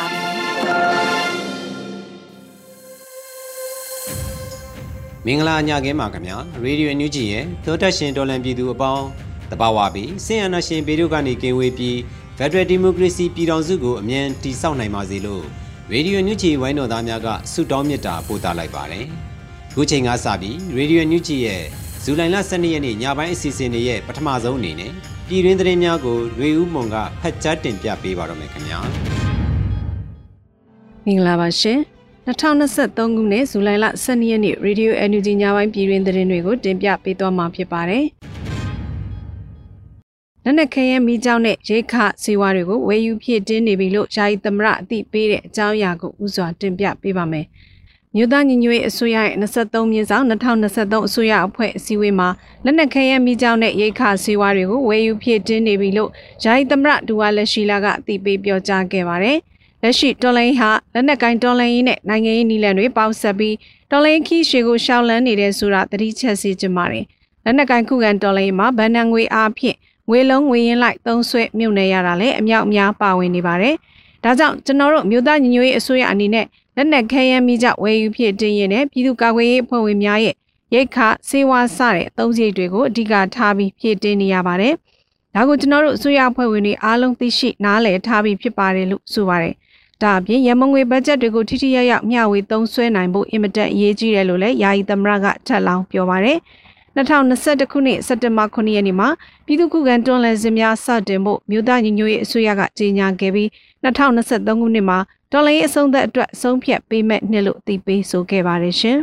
ါပြီ မင်္ဂလာညခင်းပါခင်ဗျာရေဒီယိုညူဂျီရဲ့သောတက်ရှင်ဒေါ်လန်ပြည်သူအပေါင်းတဘာဝပြီးဆင်အနာရှင်ပေတို့ကနေကင်းဝေးပြီးဖက်ဒရယ်ဒီမိုကရေစီပြည်ထောင်စုကိုအမြန်တည်ဆောက်နိုင်ပါစေလို့ရေဒီယိုညူဂျီဝိုင်းတော်သားများကဆုတောင်းမေတ္တာပို့သလိုက်ပါတယ်ခုချိန်ကစပြီးရေဒီယိုညူဂျီရဲ့ဇူလိုင်လ12ရက်နေ့ညပိုင်းအစီအစဉ်တွေရဲ့ပထမဆုံးအနေနဲ့ပြည်တွင်းသတင်းများကိုရွေဦးမွန်ကဖတ်ကြားတင်ပြပေးပါတော့မယ်ခင်ဗျာ မင်္ဂလာပါရှင်2023ခုနှစ်ဇူလိုင်လ12ရက်နေ့ Radio NUG ညပိုင်းပြည်တွင်သတင်းတွေကိုတင်ပြပေးသွားမှာဖြစ်ပါတယ်။လက်နက်ခဲယမ်းမိကြောင်းနဲ့ရိခစေဝါတွေကိုဝယ်ယူဖြည့်တင်းနေပြီလို့ယာယီသမရအသိပေးတဲ့အကြောင်းအရာကိုဥစွာတင်ပြပေးပါမယ်။မြို့သားညီညွတ်ရေးအစိုးရရဲ့23မြင်းဆောင်2023အစိုးရအဖွဲ့အစည်းအဝေးမှာလက်နက်ခဲယမ်းမိကြောင်းနဲ့ရိခစေဝါတွေကိုဝယ်ယူဖြည့်တင်းနေပြီလို့ယာယီသမရဒူဝါလက်ရှိလာကအသိပေးပြောကြားခဲ့ပါတယ်။ လက်ရှိတော်လိုင်းဟာလက်နက်ကိုင်တော်လိုင်းရေးနဲ့နိုင်ငံရေးနည်းလမ်းတွေပေါင်းစပ်ပြီးတော်လိုင်းခီးရှေကိုရှောက်လန်းနေတဲ့ဆိုတာသတိချက်စီကြပါတယ်။လက်နက်ကိုင်ခုခံတော်လိုင်းမှာဗန်နံငွေအားဖြင့်ငွေလုံးငွေရင်းလိုက်သုံးဆွဲမြုပ်နေရတာလည်းအမြောက်အများပါဝင်နေပါတယ်။ဒါကြောင့်ကျွန်တော်တို့မြို့သားညီညွတ်ရေးအစိုးရအနေနဲ့လက်နက်ခဲယမ်းမိကြဝယ်ယူဖြစ်တင်းရင်နဲ့ပြည်သူ့ကာကွယ်ရေးအဖွဲ့ဝင်များရဲ့ရိတ်ခစေဝါစတဲ့အသုံးစရိတ်တွေကိုအဓိကထားပြီးဖြည့်တင်းနေရပါတယ်။ဒါကိုကျွန်တော်တို့အစိုးရအဖွဲ့ဝင်တွေအားလုံးသိရှိနားလည်ထားပြီးဖြစ်ပါတယ်လို့ဆိုပါတယ်။ ဒါအပြင်ရမငွေဘတ်ဂျက်တွေကိုထိထိရရမျှဝေသုံးစွဲနိုင်ဖို့အင်မတန်အရေးကြီးတယ်လို့လည်းယာယီသမရကထပ်လောင်းပြောပါရယ်2021ခုနှစ်စက်တင်ဘာ9ရက်နေ့မှာပြည်သူ့ခုခံတွန်းလှန်စစ်များစတင်ဖို့မြို့သားညီညွတ်ရေးအစိုးရကကြေညာခဲ့ပြီး2023ခုနှစ်မှာတော်လှန်ရေးအဆုံးသက်အတွက်ဆုံးဖြတ်ပေးမဲ့နှစ်လို့အသိပေးဆိုခဲ့ပါတယ်ရှင်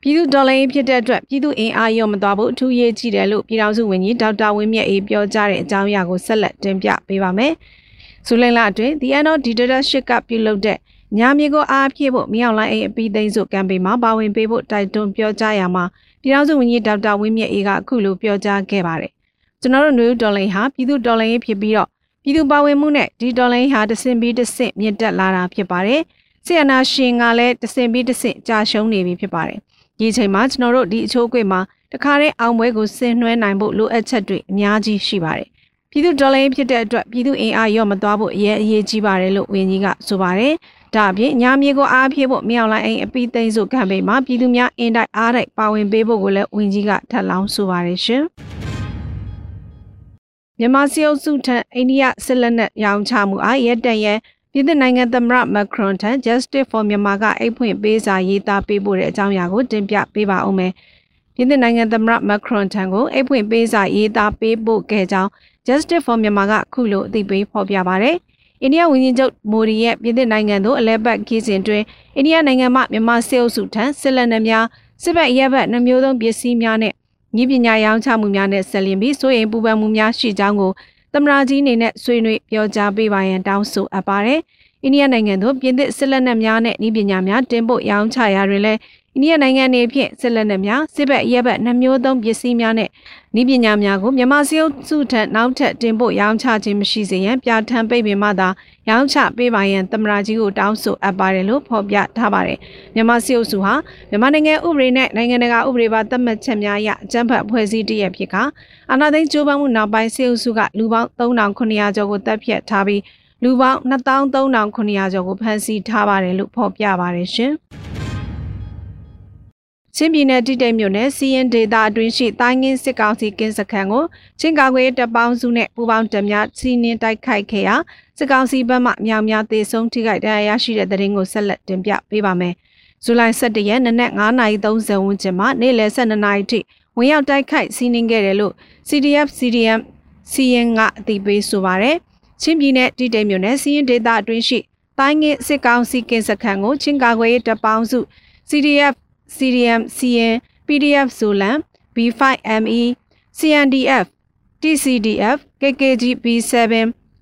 ပြည်သူဒေါ်လာရေးဖြစ်တဲ့အတွက်ပြည်သူအင်အားရောမသွားဖို့အထူးရေးကြည့်တယ်လို့ပြည်ထောင်စုဝန်ကြီးဒေါက်တာဝင်းမြတ်အေးပြောကြားတဲ့အကြောင်းအရာကိုဆက်လက်တင်ပြပေးပါမယ်။ ဇူလိုင်လအတွင်း The End of Dictatorship ကပြုလုပ်တဲ့ညာမြေကိုအားဖြည့်ဖို့မြောက်လိုင်းအိမ်အပီးသိမ်းစုကမ်ပိန်းမှာပါဝင်ပေးဖို့တိုက်တွန်းပြောကြားရမှာပြည်ထောင်စုဝန်ကြီးဒေါက်တာဝင်းမြတ်အေးကအခုလိုပြောကြားခဲ့ပါတယ်။ကျွန်တော်တို့နယူးဒေါ်လာဟာပြည်သူဒေါ်လာရေးဖြစ်ပြီးတော့ပြည်သူပါဝင်မှုနဲ့ဒီဒေါ်လာဟာတဆင်ပြီးတဆင့်မြင့်တက်လာတာဖြစ်ပါတယ်။ဆီယနာရှင်ကလည်းတဆင်ပြီးတဆင့်ကြာရှုံးနေပြီဖြစ်ပါတယ်။ဒီအချိန်မှာကျွန်တော်တို့ဒီအချိုးအကွေ့မှာတခါတည်းအောင်ပွဲကိုဆင်နွှဲနိုင်ဖို့လိုအပ်ချက်တွေအများကြီးရှိပါတယ် ပြည်သူဒေါ်လာဖြစ်တဲ့အတွက်ပြည်သူအင်အားရော့မသွားဖို့အရေးအရေးကြီးပါတယ်လို့ဝန်ကြီးကဆိုပါတယ်။ဒါအပြင်ညာမြေကိုအားဖြည့်ဖို့မြောက်လိုင်းအိမ်အပိသိမ်းစုကမ်ပိန်းမှာပြည်သူများအင်တိုက်အားတိုက်ပါဝင်ပေးဖို့ကိုလည်းဝန်ကြီးကထပ်လောင်းဆိုပါတယ်ရှင်။မြန်မာစီအုပ်စုထံအိန္ဒိယစစ်လက်နက်ရောင်းချမှုအားရဲတန်ရဲပြည်သူနိုင်ငံသမ္မတမက်ခရွန်ထံ Justice for Myanmar ကအိတ်ဖွင့်ပေးစာရေးသားပေးပို့တဲ့အကြောင်းအရာကိုတင်ပြပေးပါဦးမယ်။ပြည်သူနိုင်ငံသမ္မတမက်ခရွန်ထံကိုအိတ်ဖွင့်ပေးစာရေးသားပေးပို့ခဲ့ကြောင်း Justice for Myanmar ကခုလိုအသိပေးဖော်ပြပါဗျ။အိန္ဒိယဝန်ကြီးချုပ်မိုဒီရဲ့ပြည်သစ်နိုင်ငံသို့အလဲပတ်ခီးစဉ်တွင်အိန္ဒိယနိုင်ငံမှမြန်မာစစ်အုပ်စုထံစစ်လက်နက်များစစ်ဘက်ရဲဘက်နှမျိုးသုံးပစ္စည်းများနဲ့ဤပညာရောင်းချမှုများနဲ့ဆက်လျင်ပြီးစိုးရိမ်ပူပန်မှုများရှိကြောင်းကိုသမရာကြီးအနေနဲ့ဆွေးနွေးပြောကြားပေးပါရန်တောင်းဆိုအပ်ပါတယ်။အိန္ဒိယနိုင်ငံသို့ပြည်သစ်စစ်လက်နက်များနဲ့ဤပညာများတင်ပို့ရောင်းချရာတွင်လည်း အိန္ဒိယနိုင်ငံနေဖြင့်စစ်လက်နက်များစစ်ဘက်ရဲဘက်နှမျိုးသုံးပစ္စည်းများနဲ့ဤပညာများကိုမြန်မာစီအုပ်စုထံနောက်ထပ်တင်ပို့ရောင်းချခြင်းမရှိစေရန်ပြဋ္ဌာန်းပိတ်ပင်မှသာရောင်းချပေးပါရန်သမရာကြီးကိုတောင်းဆိုအပ်ပါတယ်လို့ဖော်ပြထားပါတယ်မြန်မာစီအုပ်စုဟာမြန်မာနိုင်ငံဥပဒေနဲ့နိုင်ငံတကာဥပဒေပါသတ်မှတ်ချက်များအရအကြမ်းဖက်ဖွဲ့စည်းတရဖြစ်ကအာဏာသိမ်းကြိုးပမ်းမှုနောက်ပိုင်းစီအုပ်စုကလူပေါင်း3900ကျော်ကိုတပ်ဖြတ်ထားပြီးလူပေါင်း2300ကျော်ကိုဖမ်းဆီးထားပါတယ်လို့ဖော်ပြပါတယ်ရှင်။ ချင်းပြည်နယ်တိတိတ်မြို့နယ်စီရင်ဒေတာအတွင်းရှိတိုင်းငင်းစစ်ကောင်စီကင်းစခန်းကိုချင်းကာကွယ်တပ်ပေါင်းစုနဲ့ပူးပေါင်းတပ်များစီးနင်းတိုက်ခိုက်ခဲ့ရာစစ်ကောင်စီဘက်မှမြောင်များသေဆုံးထိခိုက်ဒဏ်ရာရရှိတဲ့တဲ့ရင်ကိုဆက်လက်တင်ပြပေးပါမယ်။ဇူလိုင်17ရက်နနက်9:30ဝန်းကျင်မှာနေ့လယ်12နာရီထိဝင်ရောက်တိုက်ခိုက်စီးနင်းခဲ့တယ်လို့ CDF CDM စီရင်ကအသိပေးဆိုပါရယ်ချင်းပြည်နယ်တိတိတ်မြို့နယ်စီရင်ဒေတာအတွင်းရှိတိုင်းငင်းစစ်ကောင်စီကင်းစခန်းကိုချင်းကာကွယ်တပ်ပေါင်းစု CDF CDM CN PDF Zolan B5ME CNDF TCDF KKG B7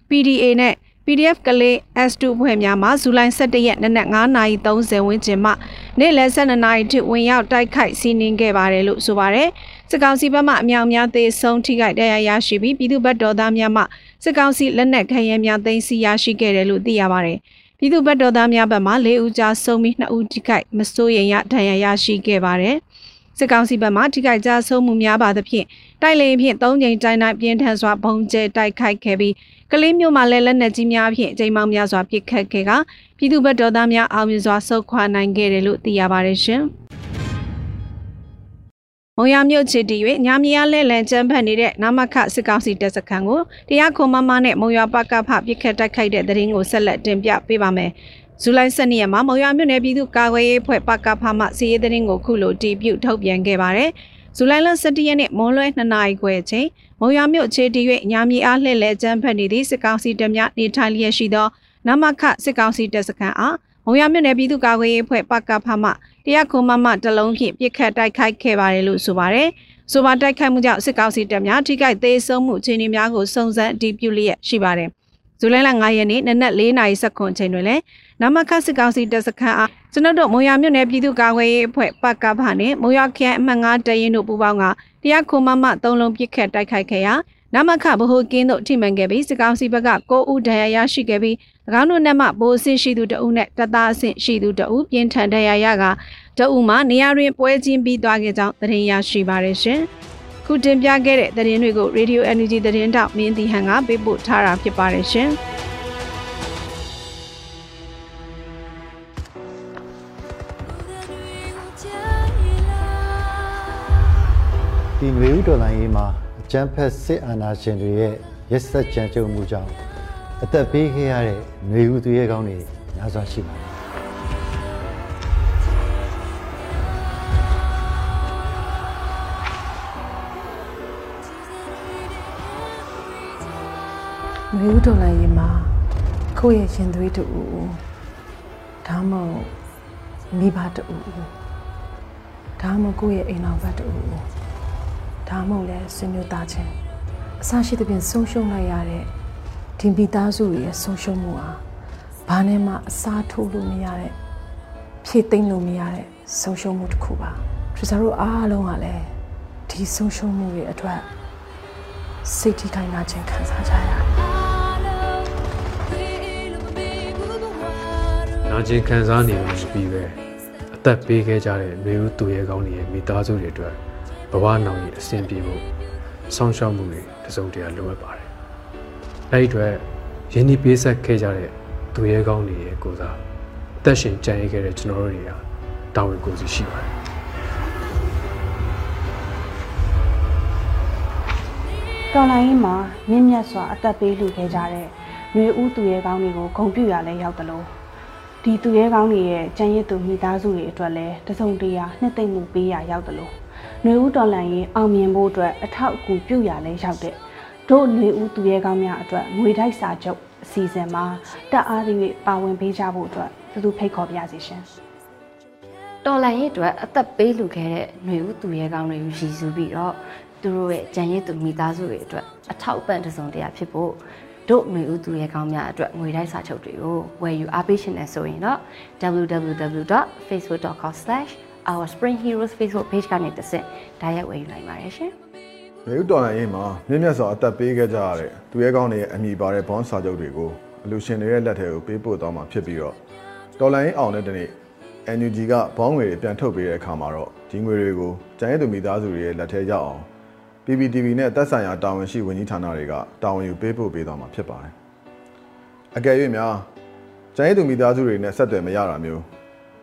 PDA နဲ့ PDF ကလေး S2 ဖွဲ့များမှဇူလိုင်17ရက်နနက်9:30ဝန်းကျင်မှနေ့လယ်12နာရီထိဝင်ရောက်တိုက်ခိုက်စီးနင်းခဲ့ပါတယ်လို့ဆိုပါတယ်။စစ်ကောင်စီဘက်မှအမြောက်များသေဆုံးထိခိုက်ဒဏ်ရာရရှိပြီးပြည်သူ့ဘက်တော်သားများမှစစ်ကောင်စီလက်နက်ခဲယမ်းများသိမ်းဆည်းရရှိခဲ့တယ်လို့သိရပါတယ်။ ပြည်သူ့ဘက်တော်သားများဘက်မှ၄ဦးကြာဆုံးပြီး2ဦးထိခိုက်မစိုးရိမ်ရဒဏ်ရာရရှိခဲ့ပါတယ်။စစ်ကောင်စီဘက်မှထိခိုက်ကြဆုံးမှုများပါသဖြင့်တိုက်လေဖြင့်၃ကြိမ်တိုင်းတိုင်းပြင်းထန်စွာဘုံကျဲတိုက်ခိုက်ခဲ့ပြီးကလေးမျိုးမှာလည်းလက်နက်ကြီးများဖြင့်အကြိမ်ပေါင်းများစွာပစ်ခတ်ခဲ့ကပြည်သူ့ဘက်တော်သားများအောင်မြင်စွာဆုတ်ခွာနိုင်ခဲ့တယ်လို့သိရပါတယ်ရှင်။ မုံရမြို့ချီတီ၍ညာမီယာလဲလန်ကျန်းဖတ်နေတဲ့နမခစစ်ကောင်စီတပ်စခန်းကိုတရားခုံမမနဲ့မုံရပကဖပြစ်ခတ်တိုက်ခိုက်တဲ့တဲ့ရင်ကိုဆက်လက်တင်ပြပေးပါမယ်။ဇူလိုင်12ရက်မှာမုံရမြို့နယ်ပြည်သူ့ကာကွယ်ရေးဖွဲ့ပကဖမှစီရေးတဲ့ရင်ကိုခုလိုတီးပြုတ်ထုတ်ပြန်ခဲ့ပါတယ်။ဇူလိုင်လ17ရက်နေ့မွန်လွဲ2နာရီခွဲအချိန်မုံရမြို့ခြေတီ၍ညာမီအားလှည့်လဲကျန်းဖက်နေသည့်စစ်ကောင်စီတပ်များနေထိုင်လျက်ရှိသောနမခစစ်ကောင်စီတပ်စခန်းအား မုံရမြို့နယ်ပြည်သူ့ကာကွယ်ရေးအဖွဲ့ပကဖမှတရားခုံမမတလုံးဖြင့်ပြစ်ခတ်တိုက်ခိုက်ခဲ့ပါတယ်လို့ဆိုပါတယ်။ဆိုပါတိုက်ခိုက်မှုကြောင့်စစ်ကောင်စီတပ်များထိခိုက်သေးဆုံးမှုအခြေအနေများကိုစုံစမ်းအတည်ပြုလျက်ရှိပါတယ်။ဇူလိုင်လ9ရက်နေ့နနက်4:00နာရီစက္ကွန်ချိန်တွင်လည်းနမခစစ်ကောင်စီတပ်စခန်းအားကျွန်တော်တို့မုံရမြို့နယ်ပြည်သူ့ကာကွယ်ရေးအဖွဲ့ပကဖနဲ့မုံရခရိုင်အမှတ်9တရင်တို့ပူးပေါင်းကတရားခုံမမ3လုံးပြစ်ခတ်တိုက်ခိုက်ခဲ့ရာ နမခဗဟိုကင်းတို့ထိမှန်ခဲ့ပြီးစစ်ကောင်စီဘက်က9ဦးဒဏ်ရာရရှိခဲ့ပြီး၎င်းတို့နဲ့မှဘိုးအဆင့်ရှိသူတဦးနဲ့တပ်သားအဆင့်ရှိသူတဦးပြင်းထန်ဒဏ်ရာရကတဦးမှနေရာတွင်ပွဲချင်းပြီးသွားခဲ့ကြောင်းသတင်းရရှိပါရရှင်။ခုတင်ပြခဲ့တဲ့သတင်းတွေကို Radio Energy သတင်းတောက်မင်းတီဟန်ကပေးပို့ထားတာဖြစ်ပါတယ်ရှင်။ဒီຫນွေဥတော်လိုင်းရေးမှာအ ကျန်းဖက်စစ်အာဏာရှင်တွေရဲ့ရက်စက်ကြမ်းကြုတ်မှုကြောင့်အသက်ပေးခဲ့ရတဲ့ຫນွေဥသူရဲကောင်းတွေများစွာရှိပါတယ်။မျိုးတော်လိုက်ရင်မှာကိုယ့်ရဲ့ရှင်သွေးတူဒါမှမဟုတ်မိဘတူဒါမှမဟုတ်ကိုယ့်ရဲ့အိမ်တော်ဘက်တူ ဒါမှမဟုတ်လဲဆွေမျိုးသားချင်းအစရှိတဲ့ပြင်ဆုံးရှုံးလိုက်ရတဲ့ဒီမိသားစုရဲ့ဆုံးရှုံးမှုဟာဘာနဲ့မှအစားထိုးလို့မရတဲ့ဖြည့်သိမ့်လို့မရတဲ့ဆုံးရှုံးမှုတစ်ခုပါထရီဆာတို့အားလုံးကလည်းဒီဆုံးရှုံးမှုတွေအတွက်စိတ်ထိခိုက်နာခြင်းခံစားကြရတယ်နာကျင်ခံစားနေလို့ရှိပြီးပဲအသက်ပေးခဲ့ကြတဲ့မျိုးဦးသူရဲကောင်းတွေရဲ့မိသားစုတွေအတွက် ဘဝနောင်ရဲ့အဆင်ပြေဖို့ဆောင်းရှောက်မှုတွေတစုံတရာလိုအပ်ပါတယ်။အဲဒီအတွက်ယင်းဒီပေးဆက်ခဲ့ကြတဲ့သူရဲကောင်းတွေရဲ့ကိုစားအသက်ရှင်ကြံ့ရခဲ့တဲ့ကျွန်တော်တို့တွေကတာဝန်ကိုယ်စီရှိပါတယ်။တော်လိုင်းရင်မှာမြင့်မြတ်စွာအသက်ပေးလူခဲ့ကြတဲ့ຫນွေဦးသူရဲကောင်းတွေကိုဂုံပြူရလဲရောက်တယ်လို့ဒီသူရဲကောင်းတွေရဲ့ကြံရစ်သူမိသားစုတွေအတွက်လည်းတစုံတရာနှစ်သိမ့်မှုပေးရရောက်တယ်လို့ နှွေဦးတော်လှန်ရေးအောင်မြင်ဖို့အတွက်အထောက်အကူပြုရလဲရောက်တဲ့တို့နှွေဦးသူရဲကောင်းများအတွက်ငွေတိုက်စာချုပ်အစီအစဉ်မှာတက်အားသည့်ပါဝင်ပေးကြဖို့အတွက်သူတို့ဖိတ်ခေါ်ပြစီရှင်တော်လှန်ရေးအတွက်အသက်ပေးလူခဲ့တဲ့နှွေဦးသူရဲကောင်းတွေကိုရည်စူးပြီးတော့သူတို့ရဲ့ကြံရည်သူမိသားစုတွေအတွက်အထောက်အပံ့တစုံတရာဖြစ်ဖို့တို့ငွေဦးသူရဲကောင်းများအတွက်ငွေတိုက်စာချုပ်တွေကိုဝယ်ယူအားပေးရှင်နေဆိုရင်တော့ www.facebook.com/ www.facebook.com/ourspringheroes Facebook page ကနေတစ်ဆင့်ဒါရိုက်ဝယ်ယူနိုင်ပါတယ်ရှင်။မြို့တော်လိုင်းရေးမှာမြင့်မြတ်စွာအသက်ပေးခဲ့ကြရတဲ့သူရဲကောင်းတွေရဲ့အမိပါတဲ့ဘွန်စာချုပ်တွေကိုအလူရှင်တွေရဲ့လက်ထဲကိုပေးပို့သွားမှာဖြစ်ပြီးတော့တော်လိုင်းအောင်တဲ့တနေ့ NUG ကဘောင်းငွေတွေပြန်ထုတ်ပေးတဲ့အခါမှာတော့ဒီငွေတွေကိုကျန်ရည်သူမိသားစုတွေရဲ့လက်ထဲရောက်အောင် PPTV နဲ့သက်ဆိုင်ရာတာဝန်ရှိဝန်ကြီးဌာနတွေကတာဝန်ယူပေးပို့ပေးသွားမှာဖြစ်ပါတယ်။အကယ်၍များကျန်ရည်သူမိသားစုတွေနဲ့ဆက်သွယ်မရတာမျိုး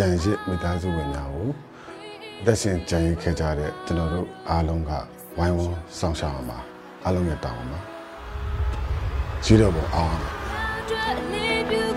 ကြံရစ်မိသားစုဝင်များကိုသက်ရှင်ကြံရစ်ခဲ့ကြတဲ့ကျွန်တော်တို့အားလုံးကဝိုင်းဝန်းဆောင်ရှောက်အောင်ပါအားလုံးရဲ့တောင်းပါကြီးတော့ပေါ်အောင်就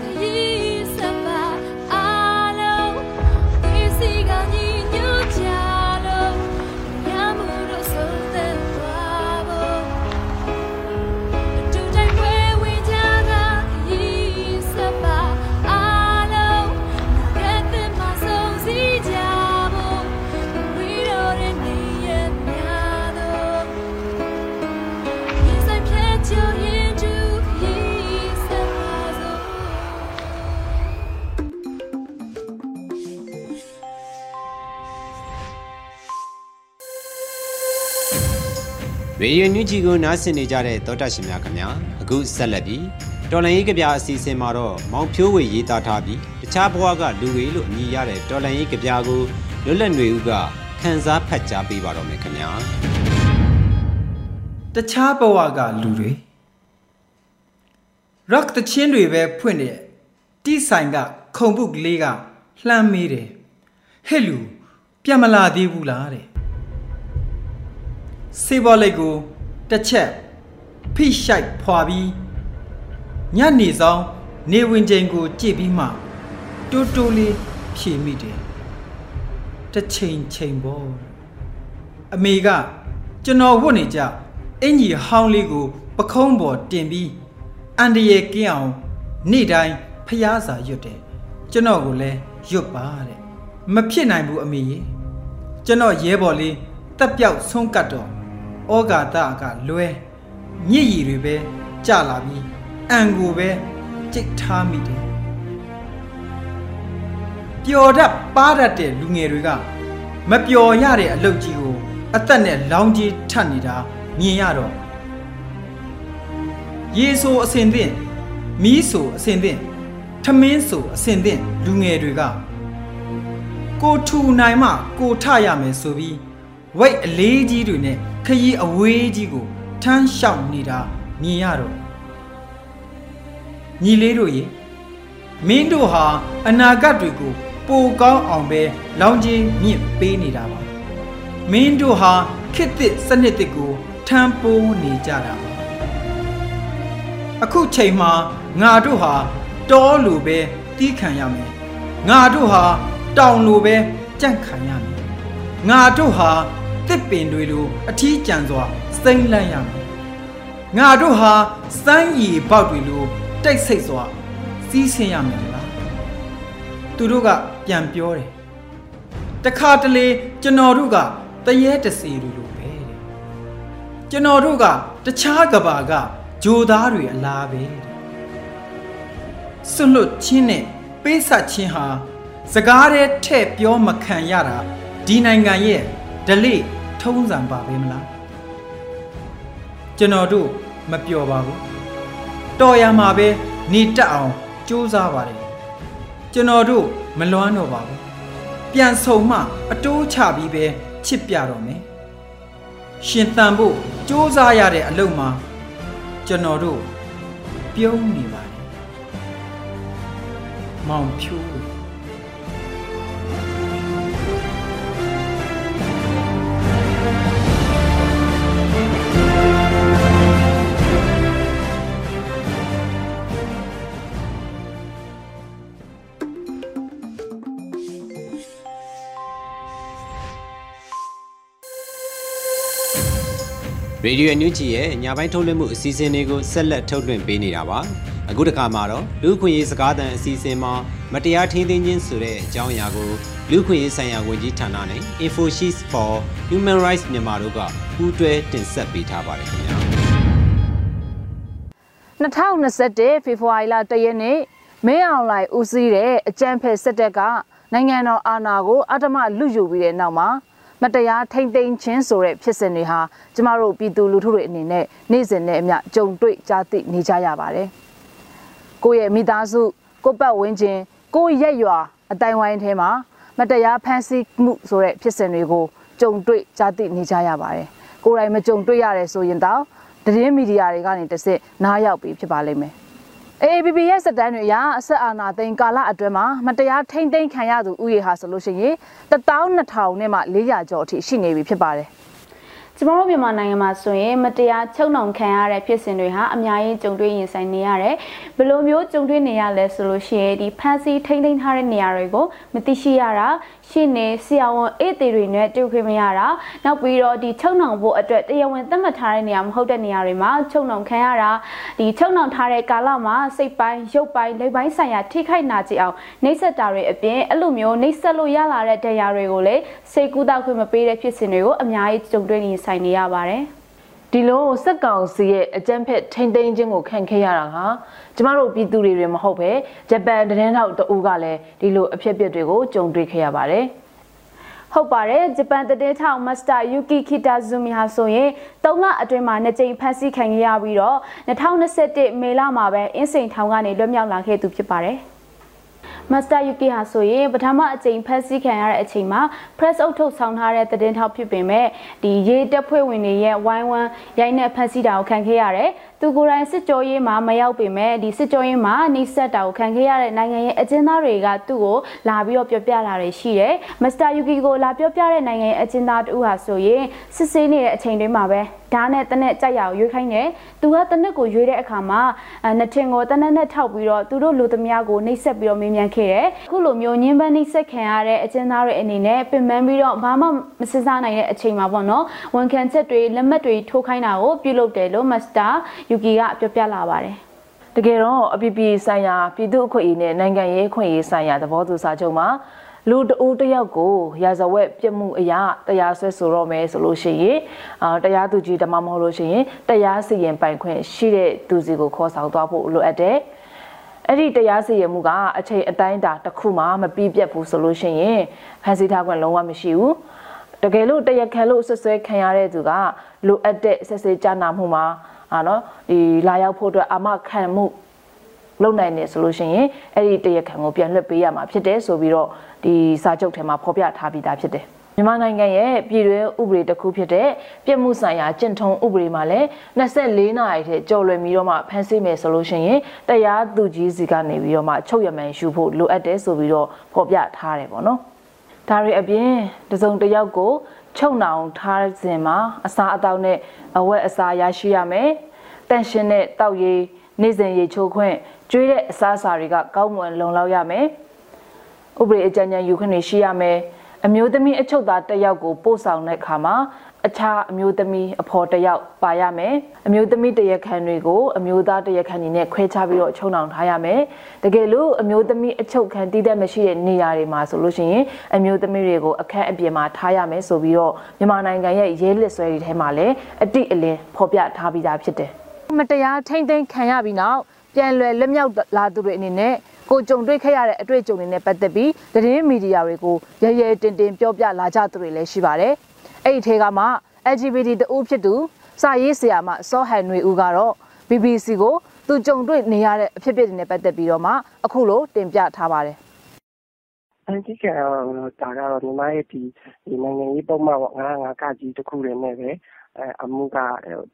ရေဒီယိုညူဂျီကိုနားဆင်နေကြတဲ့သောတာရှင်များခင်ဗျာအခုဆက်လက်ပြီးတော်လန်ရေးကြပြအစီအစဉ်မှာတော့မောင်ဖြိုးဝေရေးသားထားပြီးတခြားဘဝကလူတွေလို့အမည်ရတဲ့တော်လန်ရေးကြပြကိုလွတ်လပ်နေဦးကခန်းစားဖတ်ကြားပေးပါတော့မယ်ခင်ဗျာတခြားဘဝကလူတွေရက်တချင်းတွေပဲဖွင့်တဲ့တိဆိုင်ကခုံပုတ်ကလေးကလှမ်းမေးတယ်ဟဲ့လူပြန်မလာသေးဘူးလားတဲ့ စေဘောလိတ်ကိုတစ်ချက်ဖိရှိုက်ဖွာပြီးညနေဆောင်နေဝင်ချိန်ကိုကြည့်ပြီးမှတိုးတိုးလေးဖြေမိတယ်တစ်ချိန်ချိန်ပေါ့အမေကကျွန်တော်ဝတ်နေကြအင်ကြီးဟောင်းလေးကို ပခုံးပေါ်တင်ပြီးအန်တရယ်ကင်းအောင်နေ့တိုင်းဖျားစာရွတ်တယ်ကျွန်တော်ကိုလည်းရွတ်ပါတဲ့မဖြစ်နိုင်ဘူးအမေရေကျွန်တော်ရဲဘော်လေးတက်ပြောက်ဆုံးကတ်တော့ ဩဃာတကလွဲညစ်ရည်တွေပဲကြလာပြီးအန်ကိုပဲကြိတ်ထားမိတယ်ပျော်တတ်ပါတတ်တဲ့လူငယ်တွေကမပျော်ရတဲ့အလုပ်ကြီးကိုအသက်နဲ့လောင်းကြီးထပ်နေတာမြင်ရတော့ရေဆိုအစင်သင့်မီးဆိုအစင်သင့်ထမင်းဆိုအစင်သင့်လူငယ်တွေကကိုထူနိုင်မှကိုထရမယ်ဆိုပြီးဝိတ်အလေးကြီးတွေနဲ့ ခရီးအဝေးကြီးကိုထမ်းလျှောက်နေတာမြင်ရတော့ညီလေးတို့ရေမင်းတို့ဟာအနာဂတ်တွေကိုပိုကောင်းအောင်ပဲလောင်းချင်းမြင့်ပေးနေတာပါမင်းတို့ဟာခေတ်သစ်စနစ်သစ်ကိုထမ်းပိုးနေကြတာပါအခုချိန်မှာငါတို့ဟာတောလိုပဲတီးခံရမယ်ငါတို့ဟာတောင်လိုပဲကြန့်ခံရမယ်ငါတို့ဟာ တစ်ပင်တွေလိုအထီးကျန်စွာစိမ့်လန့်ရမယ်ငါတို့ဟာစမ်းရည်ပေါက်တွေလိုတိတ်ဆိတ်စွာစီးဆင်းရမယ်လားသူတို့ကပြန်ပြောတယ်တခါတလေကျွန်တော်တို့ကတရေတစီတွေလိုပဲတဲ့ကျွန်တော်တို့ကတခြားကဘာကဂျိုသားတွေအလားပဲတဲ့ဆွလွတ်ချင်းနဲ့ပေးဆက်ချင်းဟာစကားတဲ့ထဲ့ပြောမခံရတာဒီနိုင်ငံရဲ့ဒလိ ထုံးစံပါပဲမလားကျွန်တော်တို့မပျော်ပါဘူးတော်ရမှာပဲနေတက်အောင်ကြိုးစားပါတယ်ကျွန်တော်တို့မလွမ်းတော့ပါဘူးပြန်ဆုံမှအတိုးချပြီးပဲချစ်ပြတော့မယ်ရှင်တန်ဖို့စ조사ရတဲ့အလုပ်မှာကျွန်တော်တို့ပြုံးနေပါတယ်မောင်ဖြိုး ရေဒီယိုညူဂျီရဲ့ညပိုင်းထုတ်လွှင့်မှုအစီအစဉ်လေးကိုဆက်လက်ထုတ်လွှင့်ပေးနေတာပါအခုတစ်ခါမှာတော့လူခွင့်ရေးစကားသံအစီအစဉ်မှာမတရားထိန်းသိမ်းခြင်းဆိုတဲ့အကြောင်းအရာကိုလူခွင့်ရေးဆိုင်ရာဝန်ကြီးဌာနနဲ့ InfoSheets for Human Rights မြန်မာတို့ကပူးတွဲတင်ဆက်ပေးထားပါတယ်ခင်ဗျာ2021ဖေဖော်ဝါရီလ1ရက်နေ့မင်းအောင်လှိုင်ဦးစီးတဲ့အကြံဖက်စစ်တပ်ကနိုင်ငံတော်အာဏာကိုအတ္တမလူယူပြီးတဲ့နောက်မှာ မတရားထိမ့်သိမ်းခြင်းဆိုတဲ့ဖြစ်စဉ်တွေဟာကျမတို့ပြည်သူလူထုတွေအနေနဲ့နေ့စဉ်နဲ့အမျှကြုံတွေ့ကြားသိနေကြရပါတယ်။ကိုယ့်ရဲ့မိသားစုကိုယ့်ပတ်ဝန်းကျင်ကိုယ့်ရဲ့ရွာအတိုင်းဝိုင်းထဲမှာမတရားဖန်ဆီးမှုဆိုတဲ့ဖြစ်စဉ်တွေကိုကြုံတွေ့ကြားသိနေကြရပါတယ်။ကိုယ်တိုင်မကြုံတွေ့ရတယ်ဆိုရင်တော့သတင်းမီဒီယာတွေကနေတစ်စစ်နားရောက်ပြီးဖြစ်ပါလိမ့်မယ်။ AABB ရဲ့စက်တမ်းတွေအရအဆက်အာဏာသိမ်းကာလအတွင်းမှာမတရားထိမ့်သိမ်းခံရသူဥယေဟာဆိုလို့ရှိရင်12000နဲ့မှ400ကျော်အထိရှိနေပြီဖြစ်ပါတယ်။ ကျမတို့မြန်မာနိုင်ငံမှာဆိုရင်မတရားချုပ်နှောင်ခံရတဲ့ဖြစ်စဉ်တွေဟာအများကြီးကြုံတွေ့ရင်ဆိုင်နေရတယ်။ဘယ်လိုမျိုးကြုံတွေ့နေရလဲဆိုလို့ရှိရင်ဒီဖန်စီထိမ့်သိမ်းထားတဲ့နေရာတွေကိုမသိရှိရတာရှင်းနေဆရာဝန်အေးသေးတွေနဲ့တွေ့ခွင့်မရတာနောက်ပြီးတော့ဒီချုပ်နှောင်ဖို့အတွက်တရားဝင်သတ်မှတ်ထားတဲ့နေရာမဟုတ်တဲ့နေရာတွေမှာချုပ်နှောင်ခံရတာဒီချုပ်နှောင်ထားတဲ့ကာလမှာစိတ်ပိုင်းရုပ်ပိုင်းလက်ပိုင်းဆိုင်ရာထိခိုက်နာကျင်အောင်နှိပ်စက်တာတွေအပြင်အဲ့လိုမျိုးနှိပ်စက်လို့ရလာတဲ့တရားတွေကိုလည်းစိတ်ကူးတောက်ခွင့်မပေးတဲ့ဖြစ်စဉ်တွေကိုအများကြီးကြုံတွေ့နေဆိုင်နေရပါတယ်ဒီလိုစက်ကောင်စီရဲ့အကြမ်းဖက်ထိမ့်သိမ်းခြင်းကိုခံခဲ့ရတာဟာကျမတို့ပြည်သူတွေတွေမဟုတ်ပဲဂျပန်တရင်ထောက်တအူးကလည်းဒီလိုအဖြစ်အပျက်တွေကိုကြုံတွေ့ခဲ့ရပါတယ်ဟုတ်ပါတယ်ဂျပန်တည်ထောင်မစတာယူကီခီတာဇူမီဟာဆိုရင်၃လအတွင်းမှာနှစ်ကြိမ်ဖမ်းဆီးခံရပြီးတော့2021မေလမှာပဲအင်းစိန်ထောင်ကနေလွတ်မြောက်လာခဲ့သူဖြစ်ပါတယ်။ မစတာယူကီဟာဆိုရင်ပထမအကြိမ်ဖက်စီခံရတဲ့အချိန်မှာ press အုပ်ထုတ်ဆောင်ထားတဲ့သတင်းထောက်ဖြစ်ပေမဲ့ဒီရေတက်ဖွဲ့ဝင်တွေရဲ့ဝိုင်းဝန်းရိုက်နှက်ဖက်စီတာကိုခံခဲ့ရတယ် သူကိုယ်တိုင်စစ်ကြောရေးမှာမရောက်ပေမဲ့ဒီစစ်ကြောရေးမှာနှိစက်တာကိုခံခဲ့ရတဲ့နိုင်ငံရဲ့အကျဉ်းသားတွေကသူ့ကိုလာပြီးတော့ပြောပြလာတယ်ရှိတယ်မစ္စတာယူကီကိုလာပြောပြတဲ့နိုင်ငံရဲ့အကျဉ်းသားတူဟာဆိုရင်စစ်ဆေးနေတဲ့အချိန်တွေမှာပဲဓာတ်နဲ့တနက်ကြိုက်ရအောင်ရွေးခိုင်းတယ်သူကတနက်ကိုရွေးတဲ့အခါမှာနှစ်ထင်ကိုတနက်နဲ့ထောက်ပြီးတော့သူတို့လူသမားကိုနှိပ်စက်ပြီးတော့မေးမြန်းခဲ့တယ်အခုလိုမျိုးညှင်းပန်းနှိပ်စက်ခံရတဲ့အကျဉ်းသားတွေအနေနဲ့ပင်ပန်းပြီးတော့ဘာမှမစစ်စားနိုင်တဲ့အချိန်မှာပေါ့နော်ဝန်ခံချက်တွေလက်မှတ်တွေထိုးခိုင်းတာကိုပြုလုပ်တယ်လို့မစ္စတာယူကီကပြောပြလာပါတယ်တကယ်တော့အပြည်ပြည်ဆိုင်ရာပြည်သူ့အခွင့်အရေးနဲ့နိုင်ငံရေးအခွင့်အရေးဆိုင်ရာသဘောတူစာချုပ်မှာလူတဦးတယောက်ကိုရာဇဝတ်ပြစ်မှုအရာတရားစွဲဆိုတော့မယ်ဆိုလို့ရှိရင်အာတရားသူကြီးတမမဟုတ်လို့ရှိရင်တရားစီရင်ပိုင်ခွင့်ရှိတဲ့သူစီကိုခေါ်ဆောင်သွားဖို့လိုအပ်တယ်အဲ့ဒီတရားစီရင်မှုကအချိန်အတိုင်းတာတစ်ခုမှမပြီးပြတ်ဘူးဆိုလို့ရှိရင်ဖန်ဆီးထားခွင့်လုံးဝမရှိဘူးတကယ်လို့တရားခံလို့ဆွဆွဲခံရတဲ့သူကလိုအပ်တဲ့ဆက်စဲကြနာမှုမှာ အာနော်ဒီလာရောက်ဖို့အတွက်အာမခံမှုလုပ်နိုင်တယ်ဆိုလို့ရှိရင်အဲ့ဒီတရားခံကိုပြန်လွှတ်ပေးရမှာဖြစ်တယ်ဆိုပြီးတော့ဒီစာချုပ်ထဲမှာဖော်ပြထားပြီးသားဖြစ်တယ်မြန်မာနိုင်ငံရဲ့ပြည်တွင်းဥပဒေတစ်ခုဖြစ်တဲ့ပြည်မှုဆိုင်ရာကျင့်ထုံးဥပဒေမှာလည်း24နာရီထဲကြော်လွယ်ပြီးတော့မှဖမ်းဆီးမယ်ဆိုလို့ရှိရင်တရားသူကြီးစီကနေပြီးတော့မှချုပ်ရမှန်ယူဖို့လိုအပ်တယ်ဆိုပြီးတော့ဖော်ပြထားတယ်ပေါ့နော်ဒါတွေအပြင်တစုံတစ်ယောက်ကို ချုပ်နှောင်ထားခြင်းမှာအစာအသောက်နဲ့အဝတ်အစားရရှိရမယ်။တန့်ရှင်းတဲ့တောက်ရည်နေ့စဉ်ရေချိုးခွင့်ကျွေးတဲ့အစားအစာတွေကကောင်းမွန်လုံလောက်ရမယ်။ဥပဒေအကြံဉာဏ်ယူခွင့်ရှိရမယ်။အမျိုးသမီးအချုပ်သားတစ်ယောက်ကိုပို့ဆောင်တဲ့အခါမှာ အခြားအမျိုးသမီးအဖော်တယောက်ပါရမယ်အမျိုးသမီးတရခန်တွေကိုအမျိုးသားတရခန်တွေနဲ့ခွဲခြားပြီးတော့ချုံနှောင်ထားရမယ်တကယ်လို့အမျိုးသမီးအချုပ်ခံတည်တဲ့မရှိတဲ့နေရာတွေမှာဆိုလို့ရှိရင်အမျိုးသမီးတွေကိုအခန်းအပြင်မှာထားရမယ်ဆိုပြီးတော့မြန်မာနိုင်ငံရဲ့ရဲလက်ဆွဲတွေထဲမှာလည်းအတိအလင်းဖော်ပြထားပြီးသားဖြစ်တယ်မတရားထိမ့်သိမ်းခံရပြီးနောက်ပြန်လွယ်လက်မြောက်လာသူတွေအနေနဲ့ကိုကြုံတွေ့ခဲ့ရတဲ့အတွေ့အကြုံတွေနဲ့ပတ်သက်ပြီးသတင်းမီဒီယာတွေကိုရရဲတင်တင်ပြောပြလာကြသူတွေလည်းရှိပါတယ်။ အဲ့ဒီထဲကမှ LGBT တဦးဖြစ်သူစာရေးဆရာမစောဟန်နွေဦးကတော့ BBC ကိုသူကြုံတွေ့နေရတဲ့အဖြစ်အပျက်တွေနဲ့ပတ်သက်ပြီးတော့မှအခုလိုတင်ပြထားပါတယ်အန်တီကတော့ဒါကတော့ညီမရဲ့ဒီဒီနိုင်ငံရေးပုံမှန်ပေါ့ငါငါကကြီးတစ်ခုတည်းနဲ့ပဲအဲအမှုက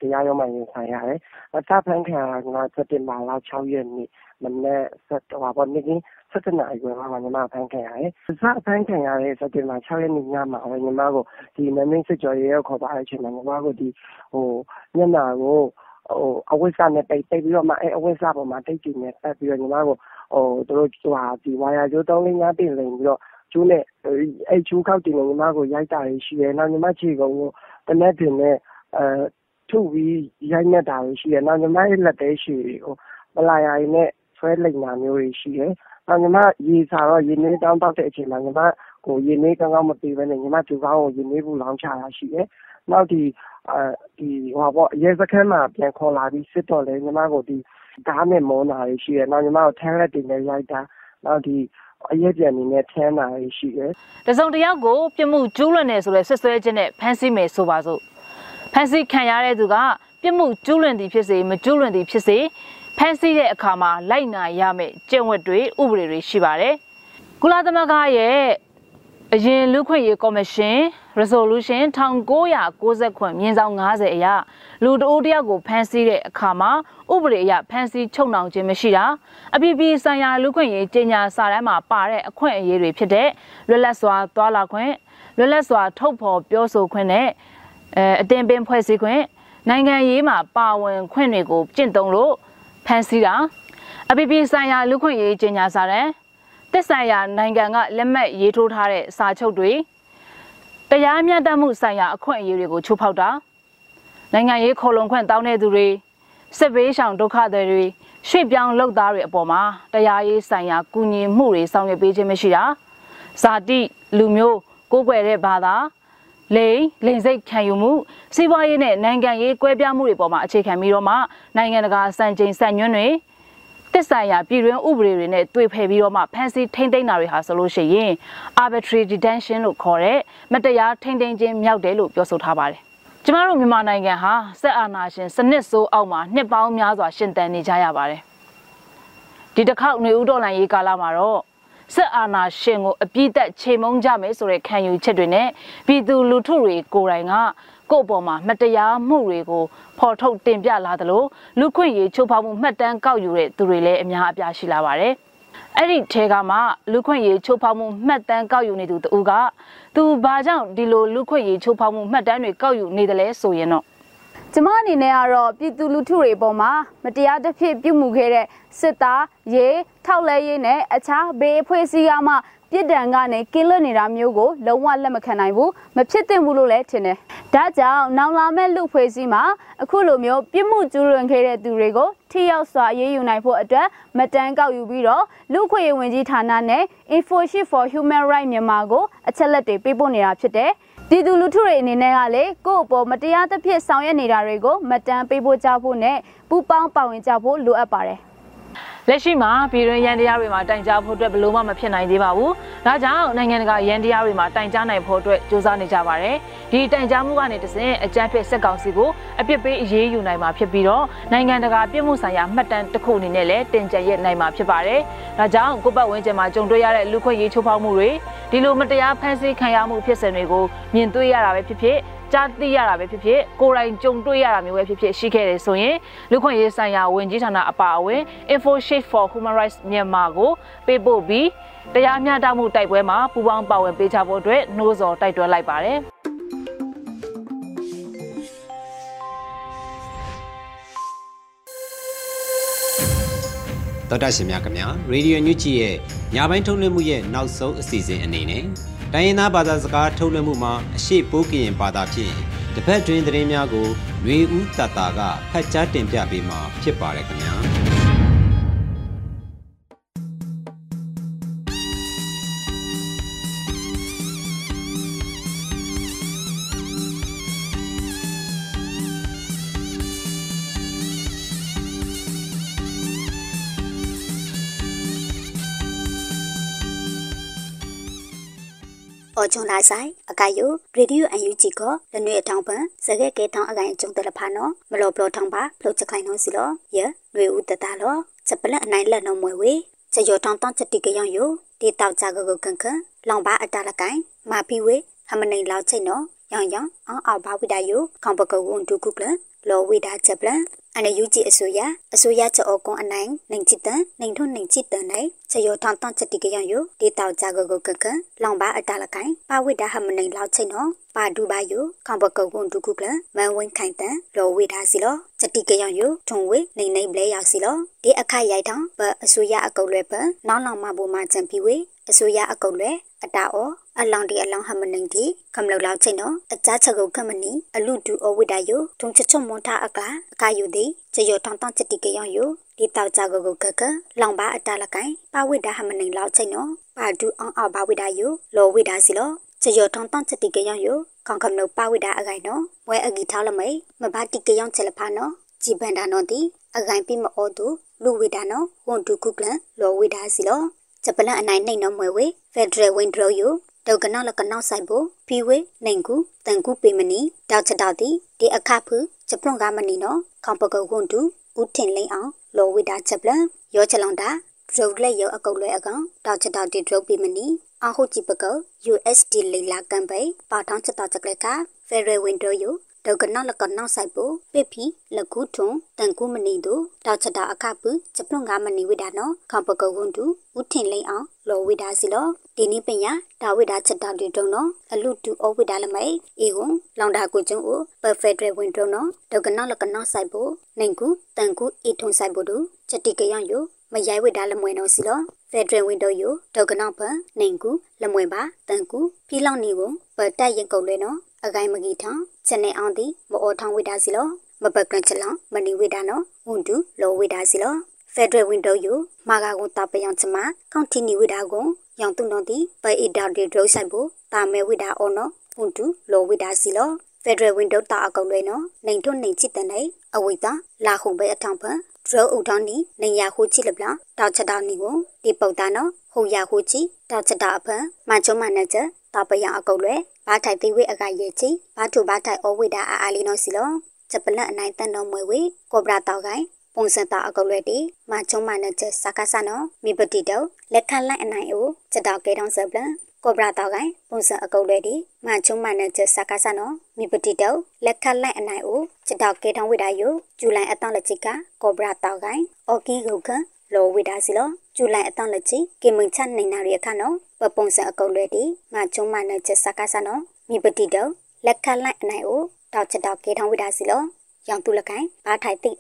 တရားရုံးမှာရင်ဆိုင်ရတယ်။အထဖန်ခံကစက်တင်ဘာလ6ရက်နေ့မနေ့ဆက်တော့ဗောနေ့က 7နာရီခွဲမှာညီမဖန်ခံရတယ်။စဖန်ခံရတဲ့စက်တင်ဘာ6ရက်နေ့ညမှာပဲညီမကိုဒီမမင်းစစ်ကြော်ရဲခေါ်ပါတဲ့အချိန်မှာညီမကိုဒီဟိုညနာကိုဟိုအဝိစာနဲ့ပိတ်ပိတ်ပြီးတော့မှအဲအဝိစာပေါ်မှာတိတ်ကြည့်နေပတ်ပြီးတော့ညီမကိုဟိုတို့ဟိုဟာဒီဝါယာကျိုး3 5တင်လိမ်ပြီးတော့ကျိုးနဲ့အဲကျိုးခောက်တင်နေညီမကိုရိုက်တာရှိတယ်နောက်ညီမခြေကုံကိုတနက်တင်နဲ့အဲထုပြီးရိုက်နှက်တာတွေရှိတယ်နောက်ညီမရဲ့လက်သေးရှည်တွေကိုပလာယာတွေနဲ့ဆွဲလိမ်တာမျိုးတွေရှိတယ်နောက် ညီမ ရေစာတော့ ရေနည်းတောင်းတောက်တဲ့အချိန်မှာ ညီမကိုရေနည်းကောင်းကောင်းမပေးဘဲနဲ့ ညီမကျူကောင်းကို ရေနည်းဘူးလောင်းချတာရှိတယ် နောက်ဒီအဲဒီဟောပေါ့ရဲစခန်းမှာ ပြန်ခေါ်လာပြီး စစ်တော့လေညီမကိုဒီဓာတ်နဲ့မောနာတွေရှိတယ် နောက် ညီမကို ထန်းလက်တွေနဲ့ ရိုက်တာနောက်ဒီဟအရက်ပြန်အနေနဲ့ထမ်းတာရှိတယ် တစုံတစ်ယောက်ကို ပြစ်မှုကျူးလွန်နေဆိုတဲ့ဆွဆွဲခြင်းနဲ့ ဖမ်းဆီးမယ်ဆိုပါစို့ ဖမ်းဆီးခံရတဲ့သူက ပြစ်မှုကျူးလွန်သည်ဖြစ်စေ မကျူးလွန်သည်ဖြစ်စေ ဖမ်းဆီးတဲ့အခါမှာလိုက်နာရမယ့်ကျင့်ဝတ်တွေဥပဒေတွေရှိပါတယ်ကုလသမဂ္ဂရဲ့အရင်လူခွင့်ရေးကော်မရှင် resolution 1990မြင်းဆောင်90အရလူတအိုးတယောက်ကိုဖမ်းဆီးတဲ့အခါမှာဥပဒေအရဖမ်းဆီးချုပ်နှောင်ခြင်းမရှိတာအပြည်ပြည်ဆိုင်ရာလူခွင့်ရေးကြေညာစာတမ်းမှာပါတဲ့အခွင့်အရေးတွေဖြစ်တဲ့လွတ်လပ်စွာသွားလာခွင့်လွတ်လပ်စွာထုတ်ဖော်ပြောဆိုခွင့်နဲ့အဲအတင်ပင်ဖွဲ့စည်းခွင့်နိုင်ငံရေးမှာပါဝင်ခွင့်တွေကိုကျင့်သုံးလို့ ဖမ်းဆီးတာအပြည်ပြည်ဆိုင်ရာလူခွင့်ရေးကြေညာစာတမ်းသက်ဆိုင်ရာနိုင်ငံကလက်မှတ်ရေးထိုးထားတဲ့စာချုပ်တွေတရားမျှတမှုဆိုင်ရာအခွင့်အရေးတွေကိုချိုးဖောက်တာနိုင်ငံရေးခေါ်လုံခွင့်တောင်းတဲ့သူတွေစစ်ဘေးရှောင်ဒုက္ခသည်တွေရွှေ့ပြောင်းလုပ်သားတွေအပေါ်မှာတရားရေးဆိုင်ရာကူညီမှုတွေဆောင်ရွက်ပေးခြင်းမရှိတာဇာတိလူမျိုးကိုးကွယ်တဲ့ဘာသာ လိန်လိန်စိတ်ခံယူမှုစီးပွားရေးနဲ့နိုင်ငံရေးကွဲပြားမှုတွေပေါ်မှာအခြေခံပြီးတော့မှနိုင်ငံတကာစံချိန်စံညွှန်းတွေတစ်ဆိုင်ရာပြည်တွင်းဥပဒေတွေနဲ့တွေ့ဖယ်ပြီးတော့မှဖမ်းဆီးထိမ့်သိမ်းတာတွေဟာဆိုလို့ရှိရင် arbitrary detention လို့ခေါ်တဲ့မတရားထိမ့်သိမ်းခြင်းမြောက်တယ်လို့ပြောဆိုထားပါတယ်။ကျမတို့မြန်မာနိုင်ငံဟာစက်အာဏာရှင်စနစ်ဆိုးအောက်မှာနှစ်ပေါင်းများစွာရှင်သန်နေကြရပါတယ်။ဒီတစ်ခေါက်နေဦးတော်လန်ရေးကာလမှာတော့ စစ်အာဏာရှင်ကိုအပြစ်သက်ချိန်မုံကြမယ်ဆိုတဲ့ခံယူချက်တွေနဲ့ပြည်သူလူထုတွေကိုယ်တိုင်ကကိုယ့်အပေါ်မှာမတရားမှုတွေကိုဖော်ထုတ်တင်ပြလာသလိုလူခွင့်ရေးချိုးဖောက်မှုမှတ်တမ်းကောက်ယူတဲ့သူတွေလည်းအများအပြားရှိလာပါတယ်။အဲ့ဒီထဲကမှလူခွင့်ရေးချိုးဖောက်မှုမှတ်တမ်းကောက်ယူနေသူတူကသူဘာကြောင့်ဒီလိုလူခွင့်ရေးချိုးဖောက်မှုမှတ်တမ်းတွေကောက်ယူနေတယ်လဲဆိုရင်တော့ ကျမအနေနဲ့ကတော့ပြည်သူလူထုတွေအပေါ်မှာမတရားတစ်ဖြစ်ပြုမှုခဲ့တဲ့စစ်သားရေးထောက်လဲရေးနဲ့အခြားဘေးအဖွဲ့အစည်းကမှပြစ်ဒဏ်ကနေကင်းလွတ်နေတာမျိုးကိုလုံးဝလက်မခံနိုင်ဘူးမဖြစ်သင့်ဘူးလို့လည်းထင်တယ်။ဒါကြောင့်နောင်လာမဲ့လူဖွဲ့စည်းမှာအခုလိုမျိုးပြစ်မှုကျူးလွန်ခဲ့တဲ့သူတွေကိုထိရောက်စွာအရေးယူနိုင်ဖို့အတွက်မတန်းကောက်ယူပြီးတော့လူခွေဝင်ကြီးဌာနနဲ့ Infoshield for Human Rights မြန်မာကိုအချက်လက်တွေပေးပို့နေတာဖြစ်တယ်။ ပြည်သူလူထုတွေအနေနဲ့ကလေကိုယ့်အပေါ်မတရားသဖြင့်ဆောင်ရွက်နေတာတွေကိုမတန်းပေးဖို့ကြဖို့နဲ့ပူပေါင်းပါဝင်ကြဖို့လိုအပ်ပါတယ်လက်ရှိမှာပြည်တွင်းရန်တရားတွေမှာတိုင်ကြားဖို့အတွက်ဘယ်လို့မှမဖြစ်နိုင်သေးပါဘူး။ဒါကြောင့်နိုင်ငံတကာရန်တရားတွေမှာတိုင်ကြားနိုင်ဖို့အတွက်စ조사နေကြပါတယ်။ဒီတိုင်ကြားမှုကနေတစဉ်အကြမ်းဖက်စစ်ကောင်စီကိုအပြစ်ပေးအရေးယူနိုင်မှာဖြစ်ပြီးတော့နိုင်ငံတကာပြည်မှုဆိုင်ရာမှတ်တမ်းတစ်ခုအနေနဲ့လည်းတင်ကြပ်ရနိုင်မှာဖြစ်ပါတယ်။ဒါကြောင့်ကိုပတ်ဝန်းကျင်မှာကြုံတွေ့ရတဲ့လူခွင့်ရေးချိုးဖောက်မှုတွေ ဒီလိုမတရားဖန်ဆီးခံရမှုဖြစ်စဉ်တွေကိုမြင်တွေ့ရတာပဲဖြစ်ဖြစ်ကြားသိရတာပဲဖြစ်ဖြစ်ကိုယ်တိုင်ကြုံတွေ့ရတာမျိုးပဲဖြစ်ဖြစ်ရှိခဲ့တယ်ဆိုရင်လူခွင့်ရေးဆိုင်ရာဝန်ကြီးဌာနအပါအဝင် InfoShield for Human Rights မြန်မာကိုပေးပို့ပြီးတရားမျှတမှုတိုက်ပွဲမှာပူးပေါင်းပါဝင်ပေးကြဖို့အတွက်နှိုးဆော်တိုက်တွန်းလိုက်ပါတယ်။တော်တာရှင်များခင်ဗျာရေဒီယိုညူချီရဲ့ ညပိုင်းထုတ်လွှင့်မှုရဲ့နောက်ဆုံးအစီအစဉ်အနေနဲ့တိုင်းရင်းသားဘာသာစကားထုတ်လွှင့်မှုမှာအရှိပိုးကရင်ဘာသာဖြင့်တစ်ဖက်တွင်သတင်းများကိုຫນွေဦးတတာကဖတ်ကြားတင်ပြပေးမှာဖြစ်ပါတယ်ခင်ဗျာ အော်ဂျွန်လာဆိုင်အကယိုရေဒီယိုအန်ယူဂျီကိုလနွေအထောင်ပန်စကဲကဲထောင်းအကိုင်ကျုံတလဖာနော်မလော်ဘလော်ထောင်းပါဖလုတ်ချခိုင်နော်စီလောယနွေဦးတတလောချက်ပလက်အနိုင်လက်နော်မွေဝေချက်ယောထောင်းတောင်းချက်တိကယောင်ယိုဒီတောက်ကြကကကန်ကန်လောင်ပါအတလကိုင်မာပီဝေဟမနိုင်လောက်ချိတ်နော်ယောင်ယောင်အောင်းအောက်ဘာဝိဒယိုခေါပကဝွန်ဒုကုကလလောဝိဒါချက်ပလန် အနေယူကြည့်အစိုးရအစိုးရချောကွန်အနိုင်နိုင်ချစ်တန်နိုင်ထွန်းနိုင်ချစ်တန်နိုင်ချေယောထောင်းတောင်းချက်တိကယောင်ယိုဒီတောက်ကြကကကန်ကန်လောင်ပါအတလကိုင်ပါဝိဒါဟမနိုင်လောက်ချိတ်နော်ပါဒူပါယိုခေါပကဝွန်ဒုကုကလမန်ဝင်းခိုင်တန်လောဝိဒါစီလောချက်တိကယောင်ယိုထုံဝေနိုင်နိုင်ဘလဲရောက်စီလောဒီအခါရိုက်ထောင်းဘအစိုးရအကုတ်လွဲပနောင်းလောင်မဘူမှာချန်ပီဝေအစိုးရအကုတ်လွဲအတာအော အလောင်ဒီအလောင်ဟမနိန်ဒီကမလောက်လောက်ချင်းနော်အကြချက်ကိုကမနီအလူဒူအဝိဒါယိုထုံချချုံမွန်တာအကအကယူသည်ချယောတောင်းတောင်းချက်တိကယောင်ယိုဒီတောက်ကြကိုကိုကကလောင်ပါအတာလကိုင်ပါဝိဒါဟမနိန်လောက်ချင်းနော်ပါဒူအောင်အောက်ပါဝိဒါယိုလောဝိဒါစီလောချယောတောင်းတောင်းချက်တိကယောင်ယိုကောင်ကမလို့ပါဝိဒါအကိုင်နော်ဝဲအဂီထားလမိမဘာတိကယောင်ချက်လဖာနော်ကြည်ပန်တာနော်ဒီအကိုင်ပြမအောသူလူဝိဒါနော်ဝန်ဒုကုကလလောဝိဒါစီလောချဂျပလန်အနိုင်နှိမ့်နော်မွေဝေဖက်ဒရယ်ဝင်းဒရိုယို ဒေါကနောလကနောဆိုင်ဘဖီဝေနိုင်ကူတန်ကူပေမနီတောက်ချတောက်တီဒီအခဖုဂျပလွန်ကမနီနော်ခေါပကုတ်ကွန်တူဦးထင်လိန်အောင်လောဝိတာဂျပလန်ရောချလောင်တာဒရုတ်လက်ရောအကုတ်လွဲအကောင်တောက်ချတောက်တီဒရုတ်ပေမနီအဟုကြည့်ပကော USD လေလာကံပိပါထောင်းချက်တောက်ချက်ကလကဖယ်ရယ်ဝင်းဒရိုယိုဒေါကနောလကနောဆိုင်ဘပေဖီလကူထွန်တန်ကူမနီတို့တောက်ချတာအခဖုဂျပလွန်ကမနီဝိတာနော်ခေါပကုတ်ကွန်တူဦးထင်လိန်အောင်လောဝိတာစီလော ဒီနိပညာဒါဝိဒါချက်တောက်တီတုံနော်အလူတူအဝိဒါလမိတ်အေကွန်လောင်တာကိုကျုံကို perfect ဝင်းတုံနော်ဒေါကနောလကနောဆိုင်ဘနိုင်ကူတန်ကူအီထုံဆိုင်ဘတို့ချက်တိကရယိုမရိုက်ဝိဒါလမွေနော်စီလောဖက်ဒရယ်ဝင်းတိုယိုဒေါကနောဖနိုင်ကူလမွေပါတန်ကူဖီလောင်နီကိုပတက်ရင်ကုတ်လဲနော်အကိုင်းမကြီးထောင်ချက်နေအောင်တီမအောထောင်ဝိဒါစီလောမပကရန်ချလောင်မနီဝိဒါနော်ဝန်တူလောဝိဒါစီလောဖက်ဒရယ်ဝင်းတိုယိုမာဂါကိုတပယံချမကွန်တီနီဝိဒါကိုယော င်တုံတော်တီပအီဒါဒီဒရိုဆိုင်ဖို့တာမဲဝိဒါအောနော်ဝန်တူလောဝိဒါစီလောဖက်ဒရယ်ဝင်းတိုတာအကောက်လဲနော်နိုင်ထွန်းနိုင်ချစ်တဲ့နိုင်အဝိတာလာခုံပဲအထောင်ဖန်ဒရိုဥထောင်းနီနေရခုချိလပလာတောက်ချက်တောင်းနီကိုဒီပုတ်တာနော်ဟိုရခုချိတောက်ချက်တာအဖန်မချုံမနဲ့ချက်တာပယအကုတ်လွဲဘာထိုက်သိဝိအကရဲ့ချိဘာထုဘာထိုက်အဝိဒါအာအာလီနော်စီလောချက်ပလက်အနိုင်တန်တော်မွေဝေကောဘရာတောက်ကိုင်း ပုံစံတာအကုတ်လွဲတီမချုံမနဲ့ချက်စကားဆနော်မိပတိတော့လက်ခလိုက်အနိုင်အိုချက်တောက်ကေတောင်းဆပ်လန်ကောဘရာတောက်ကိုင်းပုံစံအကုတ်လွဲတီမချုံမနဲ့ချက်စကားဆနော်မိပတိတော့လက်ခလိုက်အနိုင်အိုချက်တောက်ကေတောင်းဝိဒါယိုဂျူလိုင်အတောင်းလက်ချစ်ကကောဘရာတောက်ကိုင်းအော်ကီဂုခလောဝိဒါစီလောဂျူလိုင်အတောင်းလက်ချီကေမင်ချနိုင်နာရီအခါနော်ပပုံစံအကုတ်လွဲတီမချုံမနဲ့ချက်စကားဆနော်မိပတိတော့လက်ခလိုက်အနိုင်အိုတောက်ချက်တောက်ကေထောင်းဝိဒါစီလောရောင်တူလကိုင်းဘာထိုင်တိ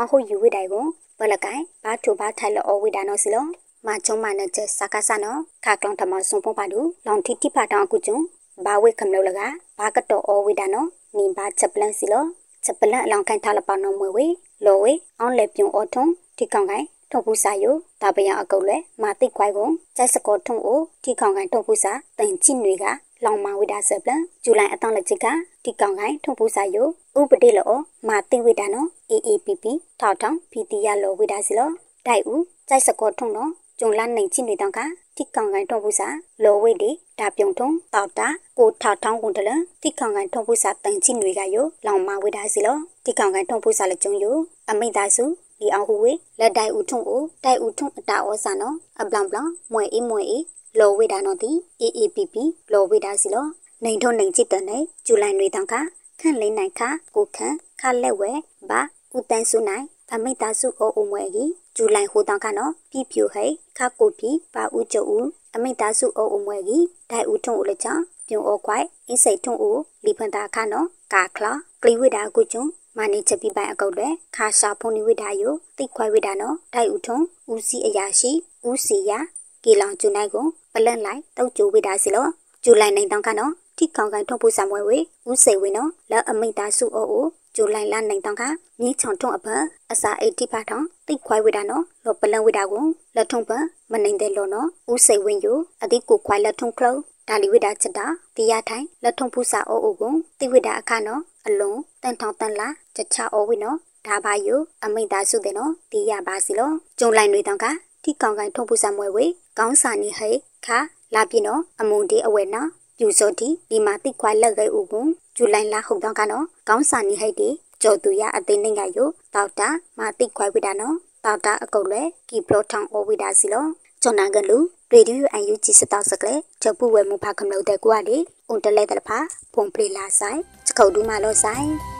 အိုအဟုတ်ယူဝိတိုင်ကိုဘလကိုင်းဘာထူဘာထိုင်လောဝိဒါနော်စီလောမချုံမနဲ့ချက်စကားဆနော်ခါကလောင်ထမဆုံပုံပါတူလောင်တီတိဖာတောင်းအခုကျုံဘာဝိခမလို့လကဘာကတော့အဝိဒါနော်နိဘာချက်ပလန်စီလောချက်ပလန်အလောင်ခိုင်းထားလပနော်မွေဝေလောဝေအောင်လေပြုံအောထုံတိကောင်ကိုင်းထုံပူစာယိုဒါပယံအကုတ်လဲမာတိခွိုင်ကိုကျိုက်စကောထုံအိုတိခေါင်ကိုင်းထုံပူစာတန်ချိနွေက လောင်မာဝိဒါဆပ်လန်ဇူလိုင်အတောင်းလက်ချစ်ကတိကောင်ကိုင်းထုံပူစာယိုဥပတိလောမာတိဝိဒါနော် AAPP ထောက်ထောင်ဖီတီရလောဝိဒါစီလောတိုက်ဦးကျိုက်စကောထုံနော်ကျုံလာနိုင်ချိနွေတောင်ကတိကောင်ကိုင်းထုံပူစာလောဝိဒီဒါပြုံထုံတောက်တာကိုထောက်ထောင်ကုန်တလတိကောင်ကိုင်းထုံပူစာတန်ချိနွေကယိုလောင်မာဝိဒါစီလောတိကောင်ကိုင်းထုံပူစာလက်ကျုံယိုအမိသားစုဒီအောင်ဟူဝေလက်တိုင်ဦးထုံကိုတိုင်ဦးထုံအတာဩစာနော်အပလံပလံမွေအေးမွေအေး လောဝေဒါနော်တီ AAPP လောဝေဒါစီလောနိုင်ထုံနိုင်ချစ်တဲ့နိုင်ဇူလိုင်တွေတောင်ကခန့်လိမ့်နိုင်ခကိုခန့်ခလက်ဝဲဘာဦးတန်းစုနိုင်အမိသားစုအိုအိုမွေကြီးဇူလိုင်ဟိုတောင်ကနော်ပြပြူဟဲခကိုပြီဘာဦးကျုပ်ဦးအမိသားစုအိုအိုမွေကြီးဒိုင်ဦးထုံဦးလက်ချောင်းပြုံအိုခွိုင်အင်းစိတ်ထုံဦးလီဖန်တာခနော်ကာခလာကလီဝိဒါကုကျုံမာနေချက်ပြပိုင်အကုတ်တွေခါရှာဖုန်နိဝိဒါယိုတိတ်ခွိုင်ဝိဒါနော်ဒိုင်ဦးထုံဦးစီအရာရှိဦးစီယာ ကီလောင်ကျူနိုင်ကိုပလန့်လိုက်တောက်ကျိုဝိဒါစီလောဂျူလိုင်နိုင်တောင်ကနော်တိခေါင်ကန်ထုံဖို့ဆံဝဲဝေဦးစိတ်ဝင်းနော်လက်အမိတ်သားစုအိုအိုဂျူလိုင်လာနိုင်တောင်ကမြေချောင်ထုံအပအစာအိတ်တိဖာထောင်တိတ်ခွိုင်ဝိဒါနော်လောပလန့်ဝိဒါကိုလက်ထုံပမနိုင်တဲ့လောနော်ဦးစိတ်ဝင်းယိုအတိကိုခွိုင်လက်ထုံခလုံးဒါလီဝိဒါချက်တာတရားထိုင်လက်ထုံဖူးစာအိုအိုကိုတိဝိဒါအခါနော်အလုံးတန်ထောင်တန်လာချက်ချအိုဝိနော်ဒါပါယိုအမိတ်သားစုတဲ့နော်တီးရပါစီလောကျုံလိုက်တွေတောင်ကတိကောင်ကန်ထုံဖူးစာမွဲဝေ ကောင်းစာနေဟဲခါလာပြနော်အမုန်ဒီအဝဲနော်ပြူစောတီဒီမာတိခွာလက်ခဲဥကွန်ဇူလိုင်လာဟုတ်တော့ကနော်ကောင်းစာနေဟဲတီကျော်သူရအသိနေကယိုတောက်တာမာတိခွာဝိဒါနော်တောက်တာအကုတ်လဲကီပလောထောင်အိုဝိဒါစီလောဂျွန်နာကလူရေဒီယိုအန်ယူဂျီစတောက်စကလေချက်ပူဝဲမူဖာခမလို့တဲ့ကွာလေအွန်တလဲတဲ့ဖာဖုန်ပလီလာဆိုင်စခုတ်ဒူးမလို့ဆိုင်